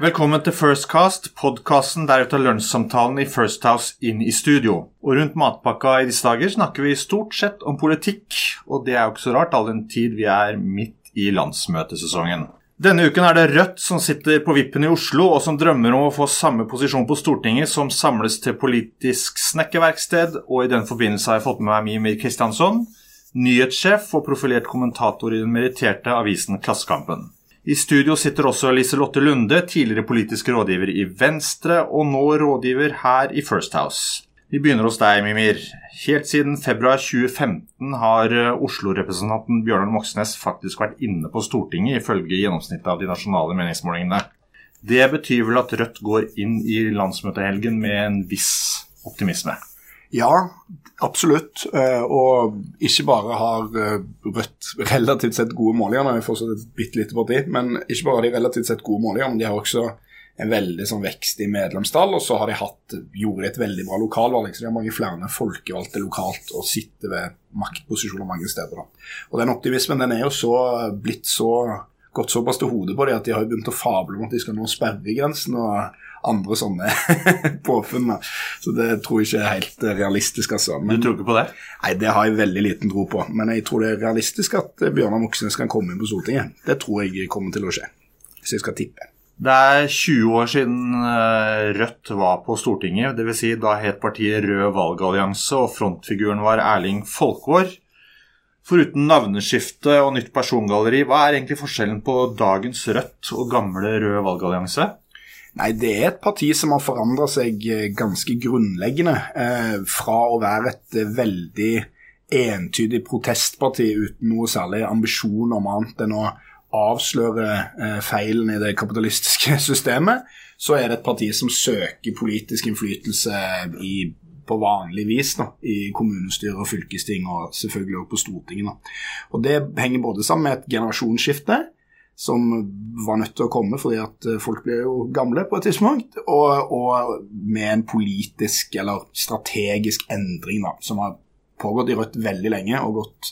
Velkommen til First Cast, podkasten der vi tar lunsjsamtalen i First House inn i studio. Og rundt matpakka i disse dager snakker vi stort sett om politikk, og det er jo ikke så rart all den tid vi er midt i landsmøtesesongen. Denne uken er det Rødt som sitter på vippen i Oslo, og som drømmer om å få samme posisjon på Stortinget, som samles til politisk snekkerverksted, og i den forbindelse har jeg fått med meg Mimir Kristiansson, nyhetssjef og profilert kommentator i den meritterte avisen Klassekampen. I studio sitter også Liselotte Lunde, tidligere politisk rådgiver i Venstre, og nå rådgiver her i First House. Vi begynner hos deg, Mimir. Helt siden februar 2015 har eh, Oslo-representanten Bjørnar Moxnes faktisk vært inne på Stortinget, ifølge gjennomsnittet av de nasjonale meningsmålingene. Det betyr vel at Rødt går inn i landsmøtehelgen med en viss optimisme? Ja, absolutt. Eh, og ikke bare har eh, Rødt relativt sett gode målinger, vi er fortsatt et bitte lite parti, men ikke bare har de relativt sett gode målinger, men de har også en veldig sånn vekst i medlemstall. Og så har de hatt, gjorde de et veldig bra lokalvalg, så de har mange flere folkevalgte lokalt og sitter ved maktposisjoner mange steder. Da. Og den optimismen den er jo så blitt så gått såpass til hodet på dem at de har begynt å fable om at de skal nå sperregrensen. og andre sånne påfunn. Så det tror jeg ikke er helt realistisk. altså. Men, du tror ikke på det? Nei, det har jeg veldig liten tro på. Men jeg tror det er realistisk at eh, Bjørnar Moxnes kan komme inn på Stortinget. Det tror jeg kommer til å skje, hvis jeg skal tippe. Det er 20 år siden eh, Rødt var på Stortinget. Dvs. Si da het partiet Rød valgallianse, og frontfiguren var Erling Folkvår. Foruten navneskifte og nytt persongalleri, hva er egentlig forskjellen på dagens Rødt og gamle Rød valgallianse? Nei, det er et parti som har forandra seg eh, ganske grunnleggende. Eh, fra å være et eh, veldig entydig protestparti uten noe særlig ambisjon om annet enn å avsløre eh, feilen i det kapitalistiske systemet, så er det et parti som søker politisk innflytelse i, på vanlig vis da, i kommunestyre og fylkesting, og selvfølgelig også på Stortinget. Da. Og Det henger både sammen med et generasjonsskifte som var nødt til å komme fordi at eh, folk ble jo gamle på et tidspunkt, og, og med en politisk eller strategisk endring da, som har pågått i Rødt veldig lenge og gått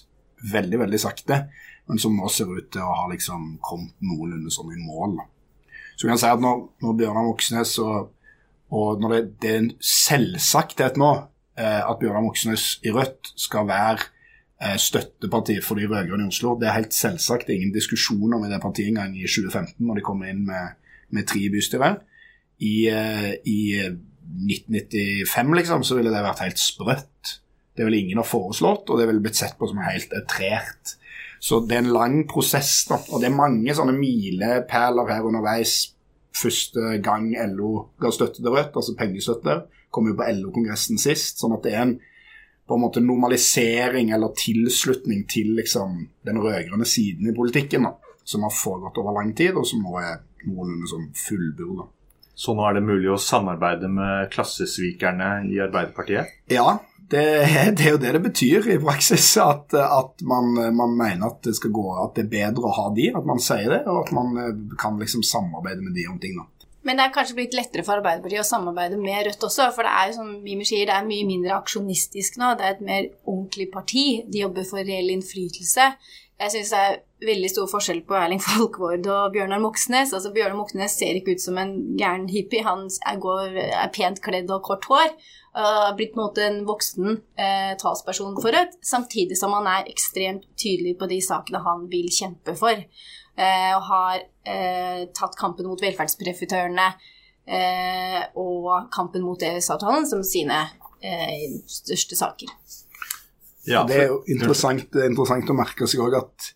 veldig, veldig sakte, men som nå ser ut til å ha liksom kommet noenlunde sånn i mål. Så vi kan si at når, når Bjørnar Moxnes og, og når det, det, er en selvsagthet nå eh, at Bjørnar Moxnes i Rødt skal være Eh, støtteparti for de rød-grønne i Oslo. Det er helt selvsagt ingen diskusjoner med det partiet engang i 2015, når de kom inn med, med tre bystyrer. I, uh, I 1995 liksom, så ville det vært helt sprøtt. Det ville ingen ha foreslått, og det ville blitt sett på som helt outrert. Så det er en lang prosess, da. Og det er mange sånne milepæler her underveis. Første gang LO ga støtte til Rødt, altså pengestøtte, kom jo på LO-kongressen sist. sånn at det er en på en måte normalisering eller tilslutning til liksom, den rød-grønne siden i politikken, da, som har foregått over lang tid, og som nå er noenlunde sånn fullburda. Så nå er det mulig å samarbeide med klassesvikerne i Arbeiderpartiet? Ja, det, det, er jo det det betyr i praksis. At, at man, man, mener at det, skal gå, at det er bedre å ha de, at man sier det, og at man eh, kan liksom samarbeide med de om ting. da. Men det er kanskje blitt lettere for Arbeiderpartiet å samarbeide med Rødt også. For det er som Mimi sier, det er mye mindre aksjonistisk nå. Det er et mer ordentlig parti. De jobber for reell innflytelse. Jeg syns det er veldig stor forskjell på Erling Folkvord og Bjørnar Moxnes. Altså Bjørnar Moxnes ser ikke ut som en gæren hippie. Han er, går, er pent kledd og kort hår. Uh, blitt på en måte en voksen uh, talsperson for Rødt, samtidig som han er ekstremt tydelig på de sakene han vil kjempe for. Eh, og har eh, tatt kampen mot velferdsprofitørene eh, og kampen mot EØS-avtalen som sine største saker. Ja, det er jo interessant, er interessant å merke seg òg at,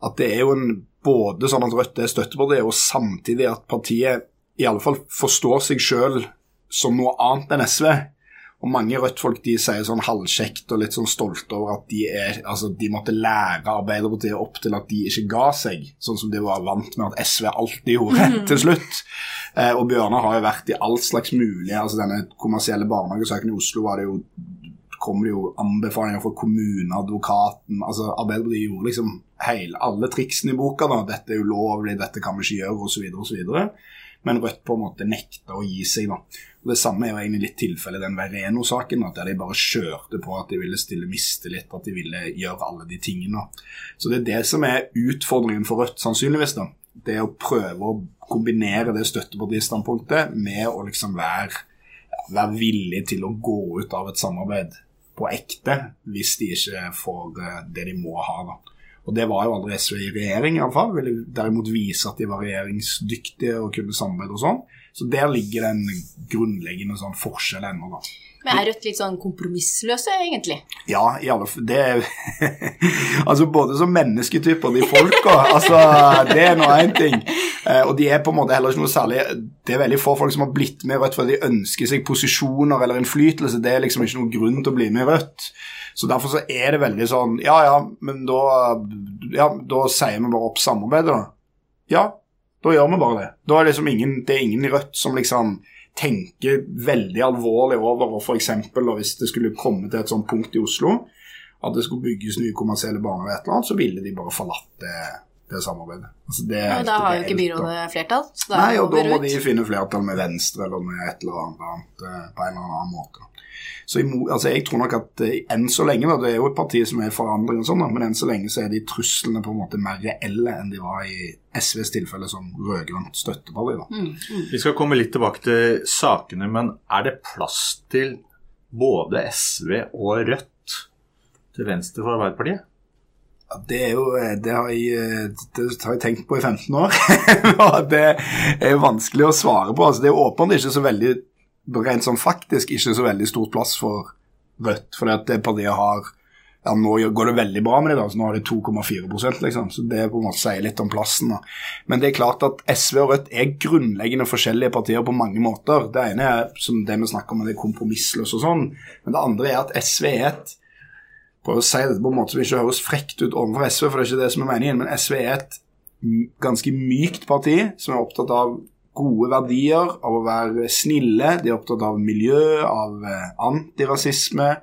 at, det er jo en både sånn at Rødt er støttepartiet, og samtidig at partiet i alle fall forstår seg sjøl som noe annet enn SV. Og mange Rødt-folk de sier sånn halvkjekt og litt sånn stolte over at de, er, altså, de måtte lære Arbeiderpartiet opp til at de ikke ga seg, sånn som de var vant med at SV alltid gjorde mm. til slutt. Eh, og Bjørnar har jo vært i all slags mulig altså Denne kommersielle barnehagesaken i Oslo var det jo kom det jo anbefalinger fra kommuneadvokaten. altså Arbeiderpartiet gjorde liksom hele, alle triksene i boka. da, 'Dette er ulovlig, dette kan vi ikke gjøre', osv. osv. Men Rødt på en måte nekta å gi seg. da. Og Det samme er jo egentlig litt tilfellet den Vereno-saken, der de bare kjørte på at de ville stille mistillit, at de ville gjøre alle de tingene. Så det er det som er utfordringen for Rødt, sannsynligvis, da, det å prøve å kombinere det støttepartistandpunktet med å liksom være, være villig til å gå ut av et samarbeid på ekte hvis de ikke får eh, det de må ha. da. Og Det var jo aldri SV i regjering, iallfall. Ville derimot vise at de var regjeringsdyktige og kunne samarbeide og sånn. Så der ligger det en grunnleggende sånn forskjell ennå, da. Men er Rødt litt sånn kompromissløse, egentlig? Ja, i alle fall. Det Altså både som mennesketyper, de folka. Altså, det er nå én ting. Eh, og de er på en måte heller ikke noe særlig Det er veldig få folk som har blitt med i Rødt fordi de ønsker seg posisjoner eller innflytelse. Det er liksom ikke noen grunn til å bli med i Rødt. Så derfor så er det veldig sånn Ja ja, men da, ja, da sier vi bare opp samarbeidet, da. Ja, da gjør vi bare det. Da er det liksom ingen, det er ingen i Rødt som liksom tenker veldig alvorlig over og f.eks. hvis det skulle komme til et sånt punkt i Oslo, at det skulle bygges nye kommersielle baner, eller et eller annet, så ville de bare forlatt det, det samarbeidet. Altså det, ja, da har jo ikke byrådet flertall. Nei, og da må de finne flertall med Venstre eller med et eller annet annet på en eller annen måte. Så altså, jeg tror nok at uh, enn så lenge, da, det er jo et parti som er i forandring, og sånn, da, men enn så lenge så er de truslene på en måte mer reelle enn de var i SVs tilfelle som rød-grønt støtteparti. Mm, mm. Vi skal komme litt tilbake til sakene, men er det plass til både SV og Rødt til venstre for Arbeiderpartiet? Ja, det, er jo, eh, det, har jeg, eh, det har jeg tenkt på i 15 år. det er jo vanskelig å svare på. Altså, det er åpenbart ikke så veldig rent sånn faktisk ikke så veldig stort plass for Rødt. For det partiet har ja, Nå går det veldig bra med det, da, så nå har de 2,4% liksom. Så det på en måte sier litt om plassen. Da. Men det er klart at SV og Rødt er grunnleggende forskjellige partier på mange måter. Det ene er som det vi snakker om, det er kompromissløst og sånn. Men det andre er at SV er et Prøv å si dette på en måte som ikke høres frekt ut overfor SV, for det er ikke det som er meningen, men SV er et ganske mykt parti som er opptatt av gode verdier, av å være snille. De er opptatt av miljø, av eh, antirasisme.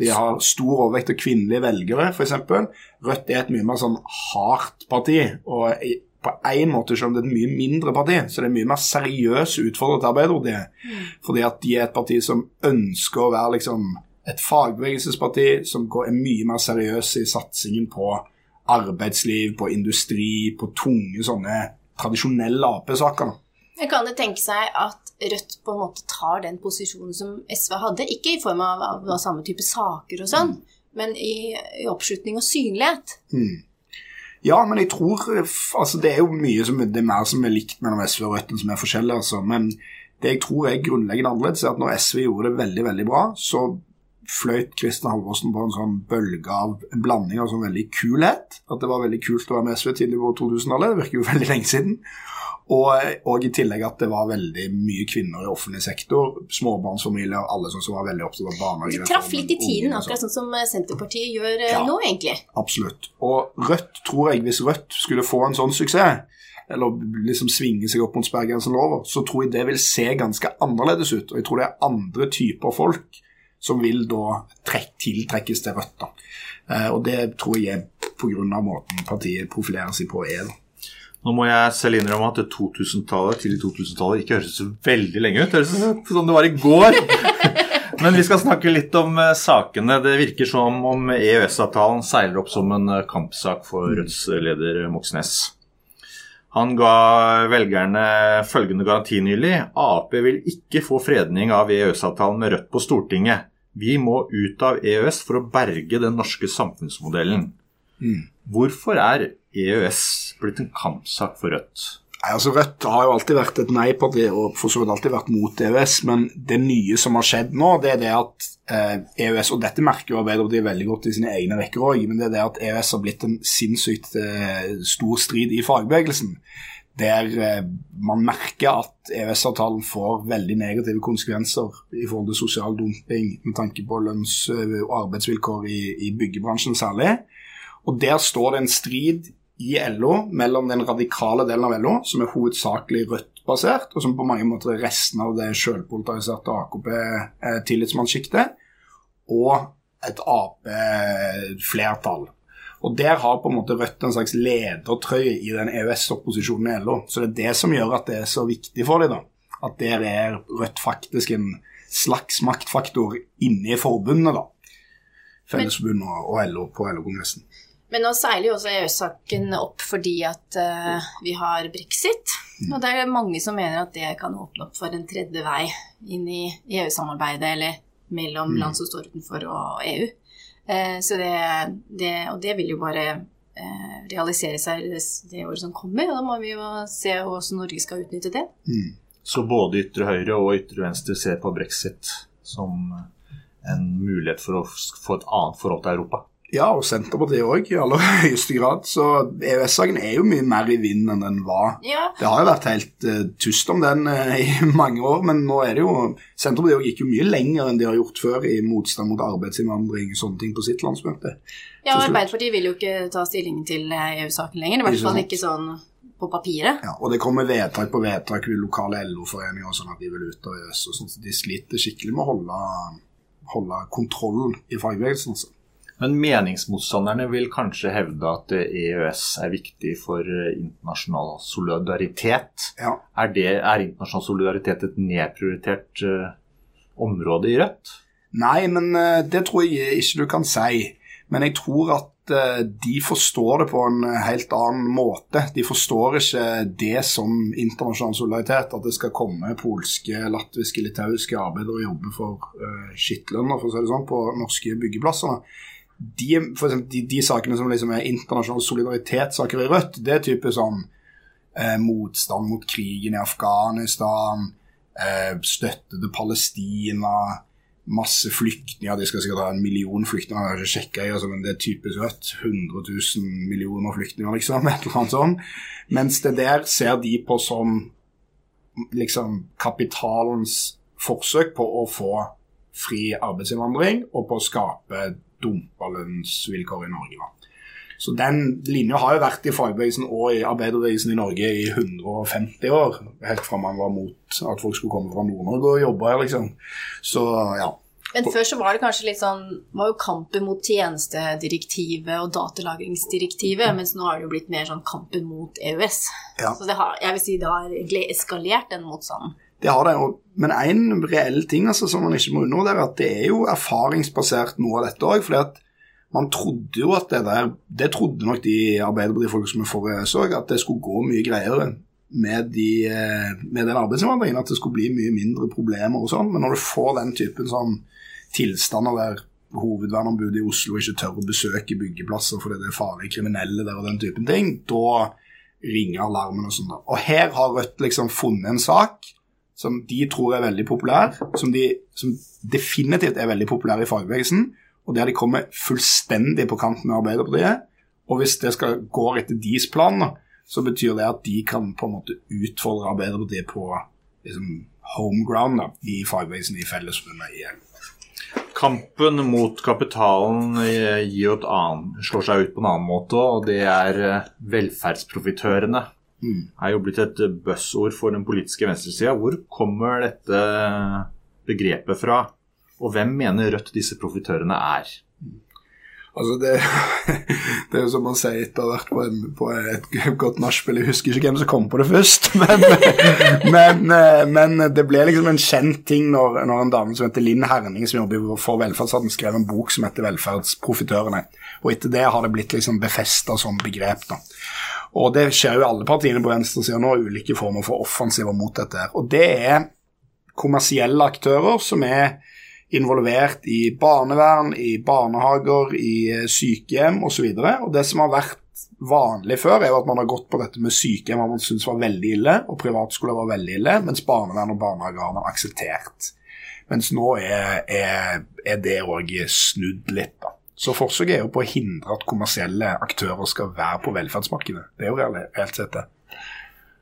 De har stor overvekt av kvinnelige velgere, f.eks. Rødt er et mye mer sånn hardt parti. og på en måte, selv om det er et mye mindre parti, så det er mye mer seriøse utfordrere til Arbeiderpartiet. Mm. Fordi at de er et parti som ønsker å være liksom et fagbevegelsesparti, som er mye mer seriøs i satsingen på arbeidsliv, på industri, på tunge sånne tradisjonelle Ap-saker. Kan det tenke seg at Rødt på en måte tar den posisjonen som SV hadde? Ikke i form av, av, av samme type saker og sånn, mm. men i, i, oppslutning og synlighet? Mm. Ja, men jeg tror altså Det er jo mye som det er mer som er likt mellom SV og Rødt enn som er forskjellig. altså, Men det jeg tror er grunnleggende annerledes, er at når SV gjorde det veldig veldig bra, så fløyt Kristin Halvorsen på en sånn bølge av en blanding av sånn veldig kulhet. At det var veldig kult å være med SV tidlig på 2000-tallet. Det virker jo veldig lenge siden. Og, og, i tillegg at det var veldig mye kvinner i offentlig sektor. Småbarnsfamilier, alle som var veldig opptatt av barnehage. Det traff litt i tiden, akkurat sånn som Senterpartiet gjør eh, ja, nå, egentlig. Absolutt. Og Rødt, tror jeg, hvis Rødt skulle få en sånn suksess, eller liksom svinge seg opp mot sperregrensen over, så tror jeg det vil se ganske annerledes ut. Og jeg tror det er andre typer folk som vil da tiltrekkes til Rødt. da. Eh, og det tror jeg er pga. måten partiet profilerer seg på er. da. Nå må jeg selv innrømme at 2000-tallet tidlig 2000-tallet ikke høres så veldig lenge ut. Høres ut som det var i går. Men vi skal snakke litt om uh, sakene. Det virker som om EØS-avtalen seiler opp som en uh, kampsak for Rødts leder Moxnes. Han ga velgerne følgende garanti nylig. Ap vil ikke få fredning av EØS-avtalen med Rødt på Stortinget. Vi må ut av EØS for å berge den norske samfunnsmodellen. Mm. Hvorfor er EØS blitt en kampsak for Rødt? Nei, altså Rødt har jo alltid vært et nei-parti og for så vidt alltid vært mot EØS. Men det nye som har skjedd nå, det er det at eh, EØS Og dette merker jo Arbeiderpartiet veldig godt i sine egne rekker òg, men det er det at EØS har blitt en sinnssykt eh, stor strid i fagbevegelsen. Der eh, man merker at EØS-avtalen får veldig negative konsekvenser i forhold til sosial dumping med tanke på lønns- og arbeidsvilkår i, i byggebransjen særlig. Og Der står det en strid i LO mellom den radikale delen av LO, som er hovedsakelig Rødt-basert, og som på mange måter er resten av det sjølpolitiserte AKP-tillitsmannssjiktet, og et Ap-flertall. Og Der har på en måte Rødt en slags ledertrøye i den EØS-opposisjonen i LO. Så det er det som gjør at det er så viktig for dem. da. At der er Rødt faktisk en slags maktfaktor inne i forbundet. da. Fellesforbundet og LO på LO-kongressen. Men nå seiler jo også EØS-saken opp fordi at uh, vi har brexit. Og det er mange som mener at det kan åpne opp for en tredje vei inn i EU-samarbeidet, eller mellom land som står utenfor og EU. Uh, så det, det, og det vil jo bare uh, realisere seg det, det, året som kommer, og da må vi jo se hvordan Norge skal utnytte det. Mm. Så både ytre høyre og ytre venstre ser på brexit som en mulighet for å få et annet forhold til Europa? Ja, og Senterpartiet òg, i aller høyeste grad. Så EØS-saken er jo mye mer i vinden enn den var. Ja. Det har jo vært helt uh, tyst om den uh, i mange år, men nå er det jo Senterpartiet gikk jo mye lenger enn de har gjort før i motstand mot arbeidsinnvandring og sånne ting på sitt landsmøte. Ja, Arbeiderpartiet vil jo ikke ta stilling til eh, EU-saken lenger. I hvert fall ikke sånn på papiret. Ja, og det kommer vedtak på vedtak i lokale LO-foreninger sånn at de vil ut av EØS. og sånn, så De sliter skikkelig med å holde, holde kontrollen i fagbevegelsen. Altså. Men meningsmotstanderne vil kanskje hevde at EØS er viktig for eh, internasjonal solidaritet. Ja. Er, det, er, internasjonal solidaritet et nedprioritert uh, område i Rødt? Nei, men uh, det tror jeg ikke du kan si. Men jeg tror at uh, de forstår det på en helt annen måte. De forstår ikke det som internasjonal solidaritet. At det skal komme polske, latviske, litauiske arbeidere og jobbe for skittlønner for å si det sånn, på norske byggeplasser de, eksempel, de, de, sakene som liksom er internasjonale solidaritetssaker i Rødt, det er type sånn eh, motstand mot krigen i Afghanistan, eh, støtte til Palestina, masse flyktninger. De skal sikkert ha en million flyktninger, jeg har ikke sjekka, altså, men det er typisk Rødt. 100 000 millioner flyktninger, liksom. Et eller annet sånt. Mens det der ser de på som liksom kapitalens forsøk på å få fri arbeidsinnvandring og på å skape dumpa lønnsvilkår i Norge. Da. Så den linja har jo vært i fagbevegelsen og i arbeiderbevegelsen i Norge i 150 år. Helt fra man var mot at folk skulle komme fra Nord-Norge og jobbe her, liksom. Så ja. Men før så var det kanskje litt sånn var jo kampen mot tjenestedirektivet og datalagringsdirektivet, mm. mens nå har det jo blitt mer sånn kampen mot EØS. Ja. Så det har, jeg vil si det har egentlig eskalert den motstanden. Det har det. Men én reell ting altså, som man ikke må undervurdere, at det er jo erfaringsbasert noe av dette òg. at man trodde jo at det der Det trodde nok de Arbeiderpartifolk som er for EØS òg, at det skulle gå mye greiere med, de, eh, med den arbeidsinnvandringen. At det skulle bli mye mindre problemer og sånn. Men når du får den typen sånn tilstander der hovedvernombudet i Oslo ikke tør å besøke byggeplasser fordi det er farlige kriminelle der og den typen ting, da ringer alarmen og sånn. Og her har Rødt liksom funnet en sak som de tror er veldig populær, som, de, som definitivt er veldig populær i fagbevegelsen, og der de kommer fullstendig på kant med Arbeiderpartiet. Og hvis det skal gå etter deres plan, så betyr det at de kan på en måte utfordre Arbeiderpartiet på liksom, home ground da, i fagbevegelsen i Fellesforbundet igjen. Kampen mot kapitalen eh, annen, slår seg ut på en annen måte, og det er eh, velferdsprofitørene mm. er jo blitt et buzzord for den politiske venstresida. Hvor kommer dette begrepet fra, og hvem mener Rødt disse profitørene er? Altså det, det, er jo som man sier etter å ha vært på, en, på et godt nachspiel. Jeg husker ikke hvem som kom på det først, men, men, men, det ble liksom en kjent ting når, når en dame som heter Linn Herning, som jobber for Velferdsstaten, skrev en bok som heter 'Velferdsprofitørene'. Og etter det har det blitt liksom befesta som begrep. da. Og det skjer jo alle partiene på venstresida nå, ulike former for offensiver mot dette. Og det er kommersielle aktører som er involvert i barnevern, i barnehager, i eh, sykehjem osv. Og, så og det som har vært vanlig før, er jo at man har gått på dette med sykehjem man syns var veldig ille, og privatskoler var veldig ille, mens barnevern og barnehager har man akseptert. Mens nå er, er, er det òg snudd litt, da. Så forsøket er jo på å hindre at kommersielle aktører skal være på velferdsmarkedet. Det er jo reelt sett det.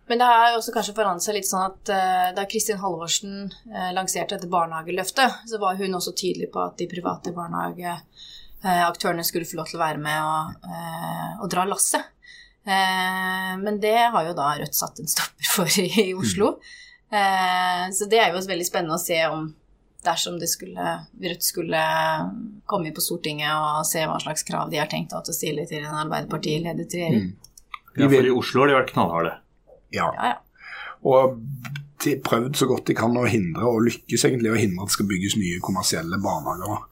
Men det har også kanskje forandret seg litt sånn at uh, da Kristin Halvorsen uh, lanserte dette barnehageløftet, så var hun også tydelig på at de private barnehageaktørene uh, skulle få lov til å være med og, og dra lasset. men det har jo da Rødt satt en stopper for i, i Oslo. Mm. så det er jo veldig spennende å se om dersom det skulle, Rødt skulle komme på Stortinget og se hva slags krav de har tenkt å stille til en Arbeiderparti-ledet regjering. Mm. Ja, for i Oslo har de vært knallharde. Ja. ja, ja. Og de prøvd så godt de kan å hindre, og lykkes egentlig å hindre at det skal bygges nye kommersielle barnehager.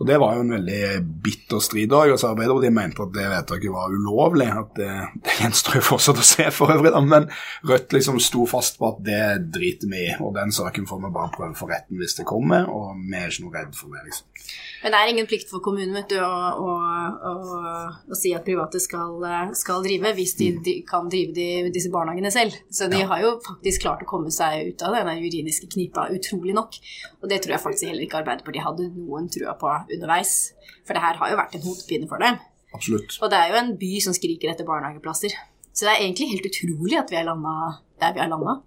Og Det var jo en veldig bitter strid Og Altså Arbeiderpartiet mente at det vedtaket var ulovlig. at Det, det gjenstår jo fortsatt å se for øvrig, da. men Rødt liksom sto fast på at det driter vi i. Og den saken får vi bare prøve for retten hvis det kommer, og vi er ikke noe redd for det. liksom. Men det er ingen plikt for kommunen vet du, å, å, å, å si at private skal, skal drive, hvis de, de kan drive de, disse barnehagene selv. Så de ja. har jo faktisk klart å komme seg ut av denne juridiske knipa, utrolig nok. Og det tror jeg faktisk heller ikke Arbeiderpartiet hadde noen trua på underveis. For det her har jo vært en hodepine for dem. Absolutt. Og det er jo en by som skriker etter barnehageplasser. Så det er egentlig helt utrolig at vi har landa der vi har landa.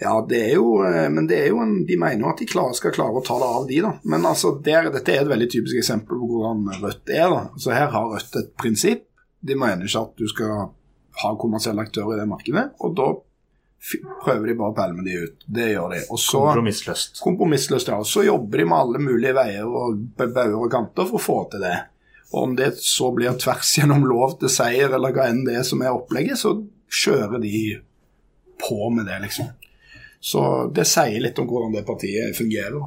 Ja, det er jo, eh, men det er jo en, de mener jo at de klarer, skal klare å ta det av de, da. Men altså, der, dette er et veldig typisk eksempel på hvordan Rødt er. da. Så Her har Rødt et prinsipp. De mener ikke at du skal ha kommersielle aktører i det markedet. Og da prøver de bare å pælme de ut. Det gjør de. Og så, kompromissløst. Kompromissløst, ja. Og Så jobber de med alle mulige veier og bauger og kanter for å få til det. Og om det så blir tvers gjennom lov til seier, eller hva enn det er som er opplegget, så kjører de på med det, liksom. Så det sier litt om hvordan det partiet fungerer.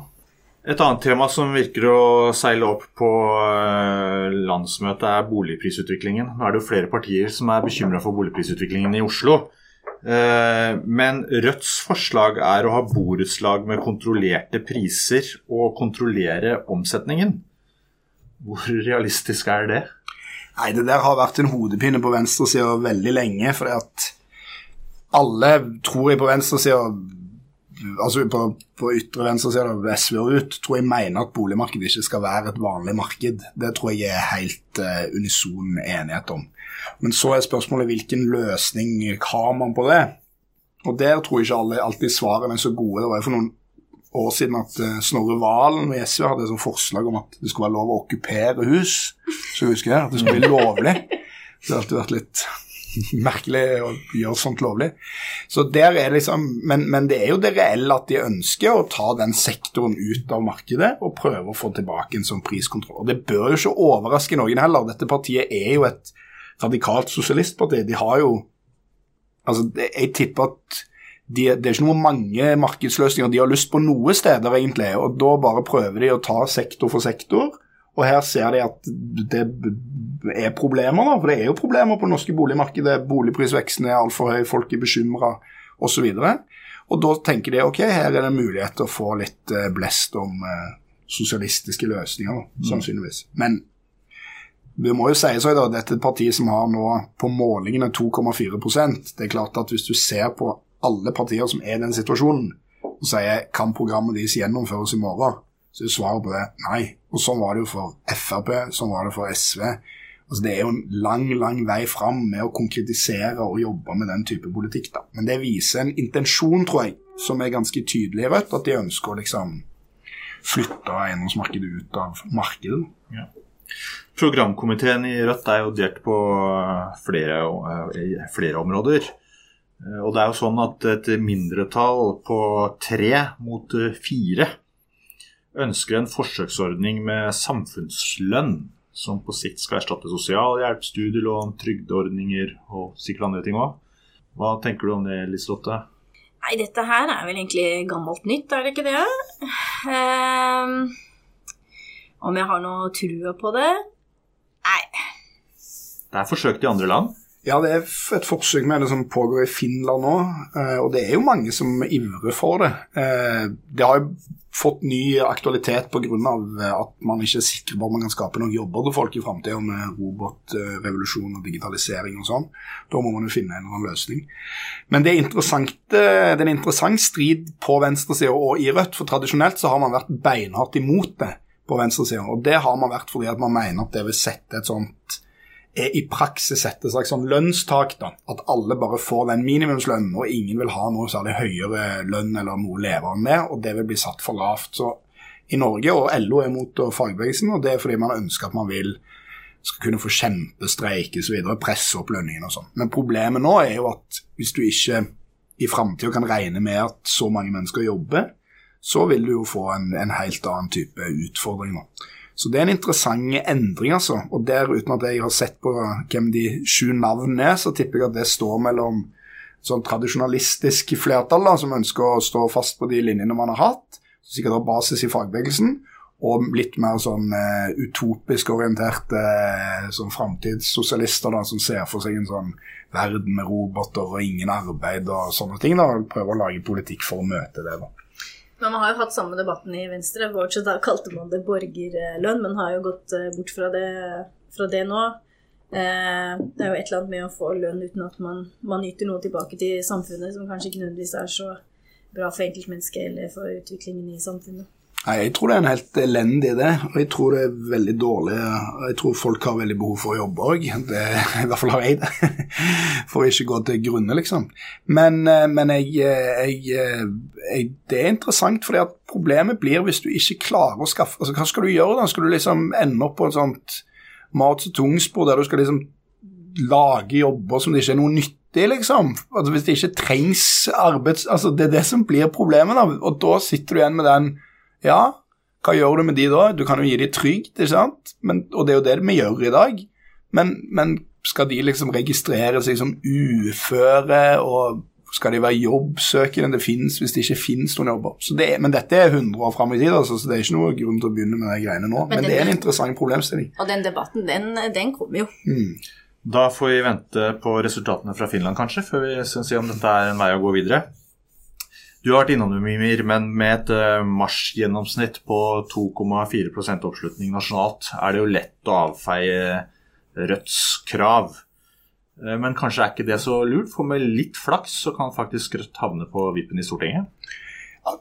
Et annet tema som virker å seile opp på eh, landsmøtet, er boligprisutviklingen. Nå er det jo flere partier som er bekymra for boligprisutviklingen i Oslo. Eh, men Rødts forslag er å ha borettslag med kontrollerte priser og kontrollere omsetningen. Hvor realistisk er det? Nei, Det der har vært en hodepine på venstresida veldig lenge. fordi at alle, tror jeg, på venstresida altså på, på ytre venstre ser det SV ut, tror jeg mener at boligmarkedet ikke skal være et vanlig marked. Det tror jeg er helt uh, unison enighet om. Men så er spørsmålet hvilken løsning har man på det? Og der tror jeg ikke alle, alltid svarene er så gode. Det var for noen år siden at uh, Snorre Valen og SV hadde et forslag om at det skulle være lov å okkupere hus. Så husker jeg at det skulle bli lovlig. Det har alltid vært litt merkelig å gjøre sånt lovlig. Så der er liksom, men, men, det er jo det reelle at de ønsker å ta den sektoren ut av markedet og prøve å få tilbake en sånn priskontroll. Og Det bør jo ikke overraske noen heller. Dette partiet er jo et radikalt sosialistparti. De har jo Altså, jeg tipper at de, det er ikke noe mange markedsløsninger de har lyst på noe steder, egentlig. Og da bare prøver de å ta sektor for sektor. Og her ser de at det er problemer, da, for det er jo problemer på det norske boligmarkedet. Boligprisveksten er altfor høy, folk er bekymra osv. Og, og da tenker de ok, her er det mulighet til å få litt eh, blest om eh, sosialistiske løsninger, da, sannsynligvis. Men det må jo sies at dette er et parti som har nå på målingene 2,4% Det er klart at hvis du ser på alle partier som er i den situasjonen, og sier kan programmet deres gjennomføres i morgen, så er svaret på det nei. Og sånn var det jo for Frp, sånn var det for SV. Altså, det er jo en lang lang vei fram med å konkretisere og jobbe med den type politikk. da. Men det viser en intensjon, tror jeg, som er ganske tydelig i Rødt, at de ønsker å liksom flytte eiendomsmarkedet ut av markedet. Ja. Programkomiteen i Rødt er jo delt på flere, flere områder. Og det er jo sånn at et mindretall på tre mot fire ønsker en forsøksordning med samfunnslønn som på sikt skal erstatte sosialhjelp, studielån, trygdeordninger og sikkert andre ting òg. Hva tenker du om det, Liselotte? Nei, dette her er vel egentlig gammelt nytt, er det ikke det? Um, om jeg har noe trua på det? Nei. Det er forsøkt i andre land? Ja, det er et forsøk med det som pågår i Finland nå. Eh, og det er jo mange som ivrer for det. Eh, det har jo fått ny aktualitet pga. Eh, at man ikke er sikker på om man kan skape noen jobber til folk i framtida med robotrevolusjon og digitalisering og sånn. Da må man jo finne en eller annen løsning. Men det er, det er en interessant strid på venstresida og i Rødt, for tradisjonelt så har man vært beinhardt imot det på venstresida. Og det har man vært fordi at man mener at det vil sette et sånt er i praksis et slags sånn lønnstak. da, At alle bare får den minimumslønnen, og ingen vil ha noe særlig høyere lønn eller noe lavere enn det, og det vil bli satt for lavt. Så i Norge, og LO er mot fagbevegelsen, og det er fordi man ønsker at man vil skal kunne få kjempestreik osv., presse opp lønningene og sånn. Men problemet nå er jo at hvis du ikke i framtida kan regne med at så mange mennesker jobber, så vil du jo få en, en helt annen type utfordringer. Så det er en interessant endring, altså. Og der, uten at jeg har sett på hvem de sju navnene er, så tipper jeg at det står mellom sånn tradisjonalistisk flertall da, som ønsker å stå fast på de linjene man har hatt, som sikkert har basis i fagbevegelsen, og litt mer sånn uh, utopisk orienterte uh, sånn framtidssosialister da, som ser for seg en sånn verden med roboter og ingen arbeid og sånne ting. da, og Prøver å lage politikk for å møte det. da. Men Man har jo hatt samme debatten i Venstre. Bortsett da kalte man det borgerlønn, men har jo gått eh, bort fra det, fra det nå. Eh, det er jo et eller annet med å få lønn uten at man, man yter noe tilbake til samfunnet, som kanskje ikke nødvendigvis er så bra for enkeltmennesket eller for utviklingen i samfunnet. Nei, Jeg tror det er en helt elendig idé, og jeg tror det er veldig dårlig. Jeg tror folk har veldig behov for å jobbe òg. I hvert fall har jeg det. For å ikke gå til grunne, liksom. Men, eh, men jeg, eh, jeg, eh, jeg, det er interessant, fordi at problemet blir hvis du ikke klarer å skaffe altså Hva skal du gjøre da? Skal du liksom ende opp på et sånt mat og tungspor der du skal liksom lage jobber som det ikke er noe nyttig liksom. Altså Hvis det ikke trengs arbeids... Altså Det er det som blir problemet, da. Og da sitter du igjen med den ja, hva gjør du med de da? Du kan jo gi de trygd, ikke sant? Men, og det er jo det vi gjør i dag. Men, men skal de liksom registrere seg som uføre, og skal de være jobbsøkende? Det finnes hvis det ikke finnes noen jobber. Det, men dette er 100 år fram i tid, altså, så det er ikke noe grunn til å begynne med de greiene nå. Men, men det er en interessant problemstilling. Og den debatten, den, den kommer jo. Mm. Da får vi vente på resultatene fra Finland, kanskje, før vi skal si om dette er en vei å gå videre. Du har vært innom det, Mimir, men med et marsjgjennomsnitt marsgjennomsnitt på 2,4% oppslutning nasjonalt, er det jo lett å avfeie Rødts krav. Uh, men kanskje er ikke det så lurt, for med litt flaks så kan faktisk Rødt havne på vippen i Stortinget?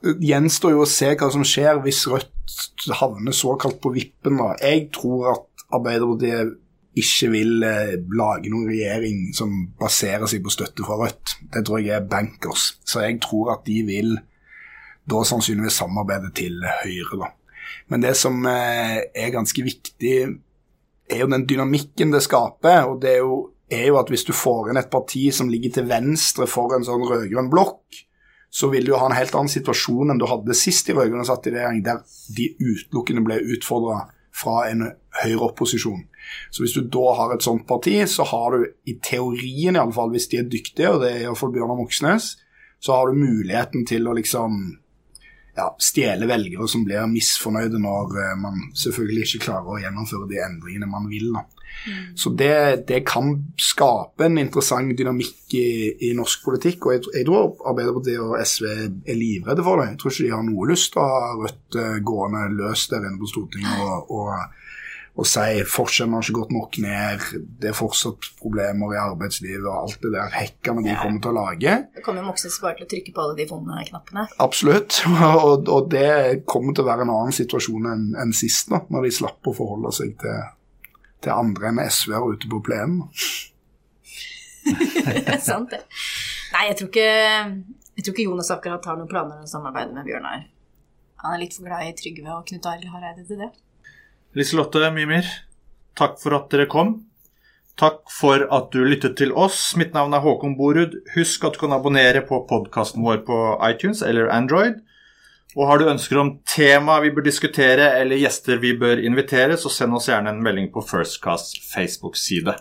Gjenstår jo å se hva som skjer hvis Rødt havner såkalt på vippen. Da. Jeg tror at Arbeiderpartiet ikke vil eh, lage noen regjering som baserer seg på støtte fra Rødt. Det tror jeg er bankers. Så jeg tror at de vil da sannsynligvis samarbeide til Høyre. da. Men det som eh, er ganske viktig, er jo den dynamikken det skaper. og det er jo, er jo at hvis du får inn et parti som ligger til venstre for en sånn rød-grønn blokk, så vil du ha en helt annen situasjon enn du hadde sist de rød-grønne satt i regjering, der de utelukkende ble utfordra fra en høyreopposisjon. Så hvis du da har et sånt parti, så har du i teorien iallfall, hvis de er dyktige, og det er iallfall Bjørnar Moxnes, så har du muligheten til å liksom ja, stjele velgere som blir misfornøyde når uh, man selvfølgelig ikke klarer å gjennomføre de endringene man vil. Mm. Så det, det, kan skape en interessant dynamikk i, i norsk politikk. Og jeg, jeg, tror Arbeiderpartiet og SV er livredde for det. Jeg tror ikke de har noe lyst til å ha Rødt uh, gående løs der inne på Stortinget og, og og si forskjellene har ikke gått nok ned, det er fortsatt problemer i arbeidslivet og alt det der hekkene de ja. kommer til å lage. Det kommer jo Moxnes bare til å trykke på alle de vonde knappene. Absolutt, og, og, det kommer til å være en annen situasjon enn en sist, nå, når de slapp å forholde seg til, til andre enn SV-er ute på plenen. Sant det. Nei, jeg tror ikke, jeg tror ikke Jonas akkurat har noen planer om å samarbeide med Bjørnar. Han er litt for glad i Trygve og Knut Arild Hareide til det. Liselotte Mimir, takk for at dere kom. Takk for at du lyttet til oss. Mitt navn er Håkon Borud. Husk at du kan abonnere på podkasten vår på iTunes eller Android. Og har du ønsker om tema vi bør diskutere eller gjester vi bør invitere, så send oss gjerne en melding på Firstcasts Facebook-side.